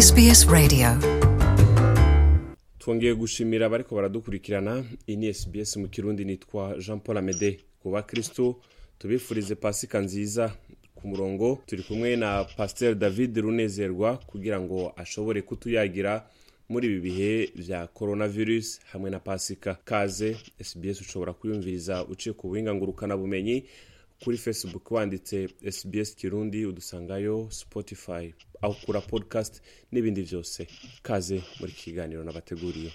SBS Radio. Twongeye gushimira abariko baradukurikirana. Iyi ni SBS mu kirundi nitwa Jean Paul Amede. Ku bakristo tubifurize pasika nziza ku murongo. Turi kumwe na Pasteur David Runezerwa kugira ngo ashobore kutuyagira muri ibi bihe vya coronavirus hamwe na pasika. Kaze SBS ushobora kuyumviriza uciye ku buhinga ngurukana bumenyi. Kuri facebook wanditse sbs kirundi udusangayo spotify. Aho kura podcast n'ibindi byose. Kaze muri iki kiganiro nabateguriye.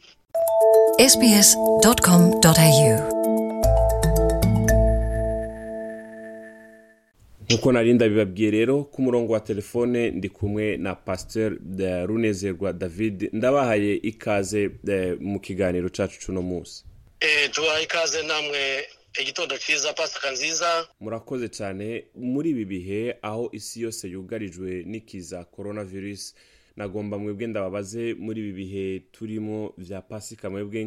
Nkuko narinda bibabwiye rero ku murongo wa telefone ndi kumwe na pasteur de runezerwa david. Ndabahaye ikaze eh, mu kiganiro cacu cuno munsi. Eh, tubaha ikaze namwe igitondo cyiza pasika nziza. Murakoze cyane. Muri ibi bihe aho isi yose yugarijwe n'ikiza coronavirus nagomba mwebwe ndababaze muri ibi bihe turimo vya pasika mwebwe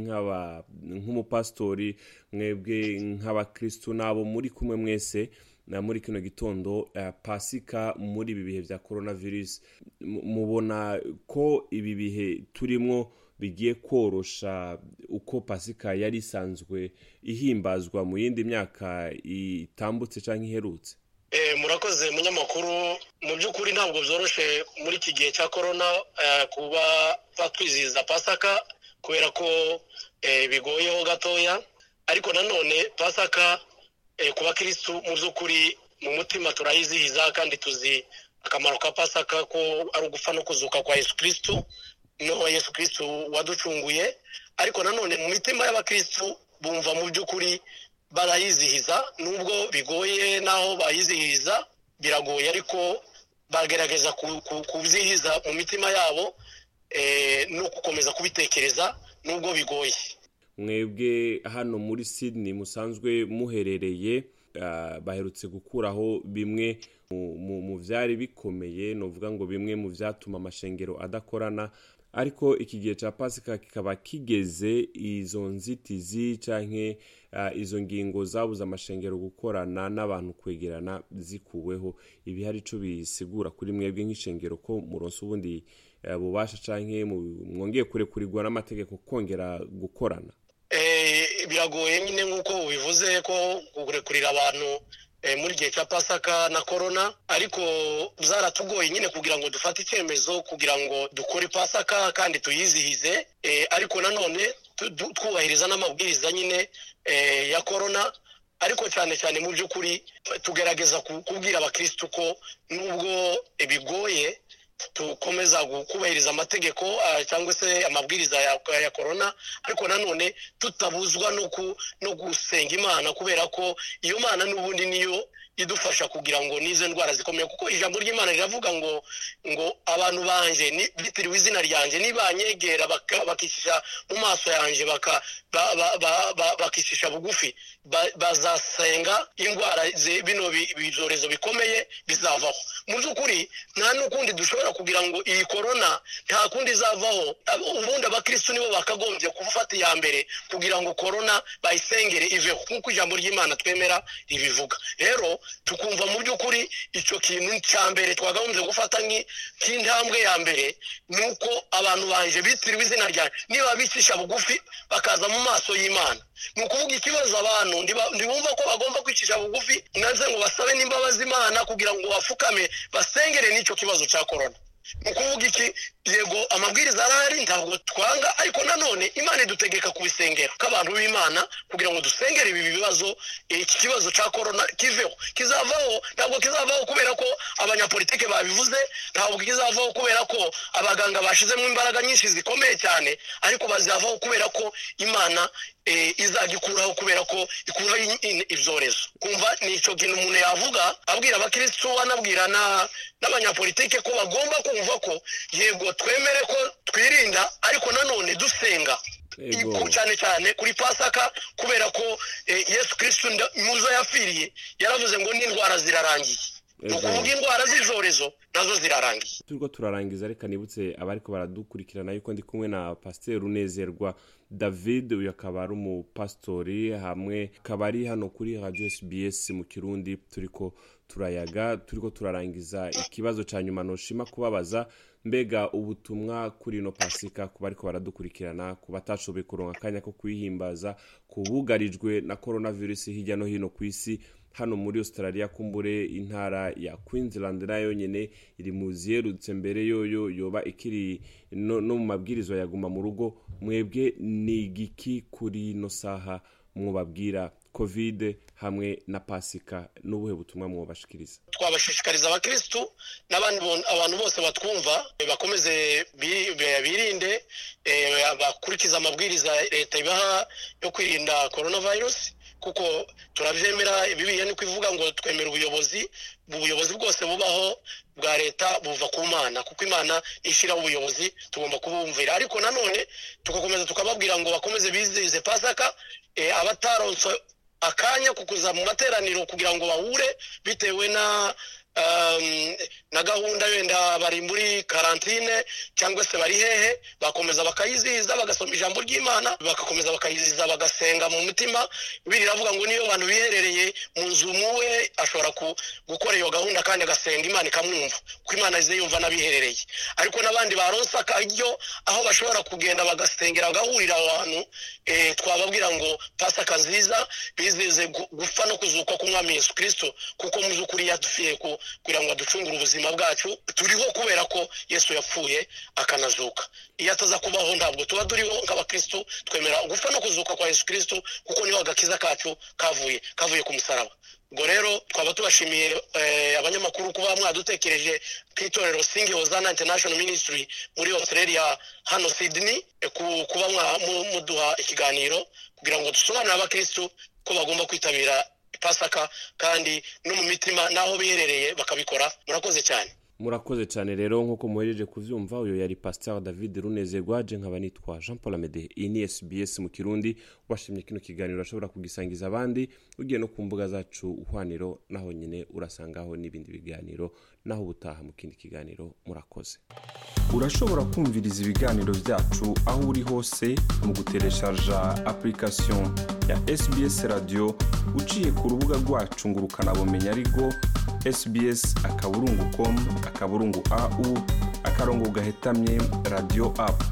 nk'umupasitori mwebwe nk'abakristu n'abo muri kumwe mwese na muri kino gitondo eh, pasika muri ibi bihe vya coronavirus. Mu- mubona ko ibi bihe turimo bigiye korosha uko pasika yari isanzwe ihimbazwa mu yindi myaka itambutse cyangwa iherutse? Eh, murakoze munyamakuru. Mu by'ukuri ntabwo byoroshye muri iki gihe cya korona eh, kuba batwizihiza pasaka kubera ko eh, bigoyeho gatoya. Ariko nanone pasaka ku bakirisitu mu by'ukuri mu mutima turayizihiza kandi tuzi akamaro ka pasaka ko ari ugupfa no kuzuka kwa yesu kirisitu no yesu kirisitu waducunguye ariko nanone mu mitima y'abakirisitu bumva mu by'ukuri barayizihiza nubwo bigoye n'aho bayizihiza biragoye ariko bagerageza ku- ku- kuzihiza mu mitima yabo eh, no gukomeza kubitekereza nubwo bigoye. Mwebwe hano muri sydney musanzwe muherereye ah, baherutse gukuraho bimwe mu- byari bikomeye novuga ngo bimwe mu byatuma amashengero adakorana ariko iki gihe cya pasika kikaba kigeze izo nzitizi canke ah, izo ngingo zabuze amashengero gukorana n'abantu kwegerana zikuweho. Ibi hari ico bisigura kuri mwebwe nk'ishengero ko muronse ubundi eh, bubasha mu- mwongeye kurekurirwa n'amategeko kongera gukorana. Eh, biragoye nyine nk'uko ubivuze ko kurekurira abantu muri gihe cya pasaka na korona ariko byaratugoye nyine kugira ngo dufate icyemezo kugira ngo dukore pasaka kandi tuyizihize. Eh, ariko nanone twubahiriza n'amabwiriza nyine eh, ya korona ariko cyane cyane mu by'ukuri tugerageza ku- kubwira abakirisitu ko nubwo bigoye tukomeza gu- kubahiriza amategeko ah, cyangwa se amabwiriza ya, korona ariko nanone tutabuzwa no gusenga imana kubera ko iyo mana n'ubundi niyo idufasha kugira ngo n'izo ndwara zikomeye kuko ijambo ry'imana riravuga ngo ngo abantu banje bitiriwe izina ryanjye nibanyegera bakicisha mu maso yanjye baka- ba- ba- ba- ba- bakicisha bugufi ba- bazasenga indwara bino bi- ibyorezo bikomeye bizavaho. Mu by'ukuri nta n'ukundi dushobora kugira ngo iyi korona nta kundi izavaho. Ubundi abakirisitu nibo bakagombye gufata iya mbere kugira ngo korona bayisengere iveho. Nk'uko ijambo ry'imana twemera ribivuga. Rero tukumva mu by'ukuri icyo kintu cya mbere twakagombye gufata nk'i- nk'intambwe ya mbere ni uko abantu banje bitiriwe izina ryanjye niba bicisha bugufi bakaza mu maso y'imana. Ni ukuvuga ikibazo abantu ntibumva ko bagomba kwicisha bugufi maze ngo basabe n'imbabazi imana kugira ngo bapfukame basengere n'icyo kibazo cya korona ni ukuvuga iki? Yego amabwiriza arahari ntabwo twanga ariko nanone imana idutegeka kubisengera. Nk'abantu b'imana kugira ngo dusengere ibi bibazo iki kibazo cya korona kiveho. Kizavaho ntabwo kizavaho kubera ko abanyapolitike babivuze ntabwo kizavaho kubera ko abaganga bashyizemo imbaraga nyinshi zikomeye cyane ariko bazavaho kubera ko imana eh, izajya ikuraho kubera ko ikuraho ibyorezo. Kumva ni icyo kintu umuntu yavuga abwira abakirisitu anabwira na- n'abanyapolitike ko bagomba kumva ko yego twemere ko twirinda ariko nanone dusenga. Cyane cyane kuri pasaka kubera ko eh, yesu kirisitu nda- muzo yapfiriye yaravuze ngo n'indwara zirarangiye. Ni ukuvuga indwara z'ibyorezo na zo zirarangiye. Turiko turarangiza reka nibutse abariko baradukurikirana yuko ndi kumwe na pasiteri unezerwa david uyu akaba ari umupasitori hamwe akaba ari hano kuri radio sbs mu kirundi turiko turayaga turiko turarangiza ikibazo ca nyuma. Noshima kubabaza mbega ubutumwa kuri ino pasika ku bariko baradukurikirana ku batashoboye kuronka akanya ko kwihimbaza ku bugarijwe na coronavirus hirya no hino ku isi. Hano muri australia kumbure intara ya queensland na yo nyene iri mu ziyerutse mbere yoyo yoba ikiri no, mu mabwirizwa yaguma mu rugo. Mwebwe ni igiki kuri ino saha mwobabwira? Covid hamwe na pasika n'ubuhe butumwa mwobashikiriza twabashishikariza abakirisitu n'abandi abantu bose batwumva bakomeze birinde bakurikiza amabwiriza leta ibaha yo kwirinda coronavirus kuko turabyemera bibiye ni ivuga ngo twemera ubuyobozi ubuyobozi bwose bubaho bwa leta buva ku mana kuko imana ishyiraho ubuyobozi tugomba kubumvira. Ariko nanone tugakomeza tukababwira ngo bakomeze bizihize pasaka abataronse akanya kukuza mu materaniro kugira ngo bahure bitewe na na gahunda wenda bari muri karantine cyangwa se bari hehe bakomeza bakayizihiza bagasoma ijambo ry'imana bagakomeza bakayizihiza bagasenga mu mutima. Biravuga ngo niyo abantu biherereye mu nzu muwe ashobora gukora iyo gahunda kandi agasenga imana ikamwumva. Kuko imana ize yumva n'abiherereye. Ariko n'abandi baronsa akaryo aho bashobora kugenda bagasengera bagahurira abantu twababwira ngo pasaka nziza bizihize gupfa no kuzuka k'umwami yesu kirisito kuko mu by'ukuri yadufiye ku kugira ngo aducungure ubuzima bwacu turiho kubera ko yesu yapfuye akanazuka. Iyo ataza kubaho ntabwo tuba turiho nk'abakirisitu twemera gupfa no kuzuka kwa yesu kirisito kuko ni ho agakiza kacu kavuye kavuye ku musaraba. Ubwo rero twaba tubashimiye abanyamakuru kuba mwadutekereje ku itorero singi hozana international ministry muri australia hano sydney kuba muduha ikiganiro kugira ngo dusobanurire abakirisitu ko bagomba kwitabira pasaka kandi no mu mitima n'aho biherereye bakabikora. Murakoze cyane. Murakoze cyane rero nk'uko muhejeje kubyumva uyu yari pasiteri david runezerwa je nkaba nitwa jean paul amede iyi ni sbs mu kirundi washimye kino kiganiro urashobora kugisangiza abandi ugiye no ku mbuga zacu uhwaniro naho nyine urasangaho n'ibindi biganiro naho ubutaha mu kindi kiganiro murakoze. Urashobora kumviriza ibiganiro byacu aho uri hose mu gutereshaja application ya sbs radio uciye ku rubuga rwacu ngo ukanabumenya ariko sbs akaburungu com akaburungu au akarongo gahetamye radio apu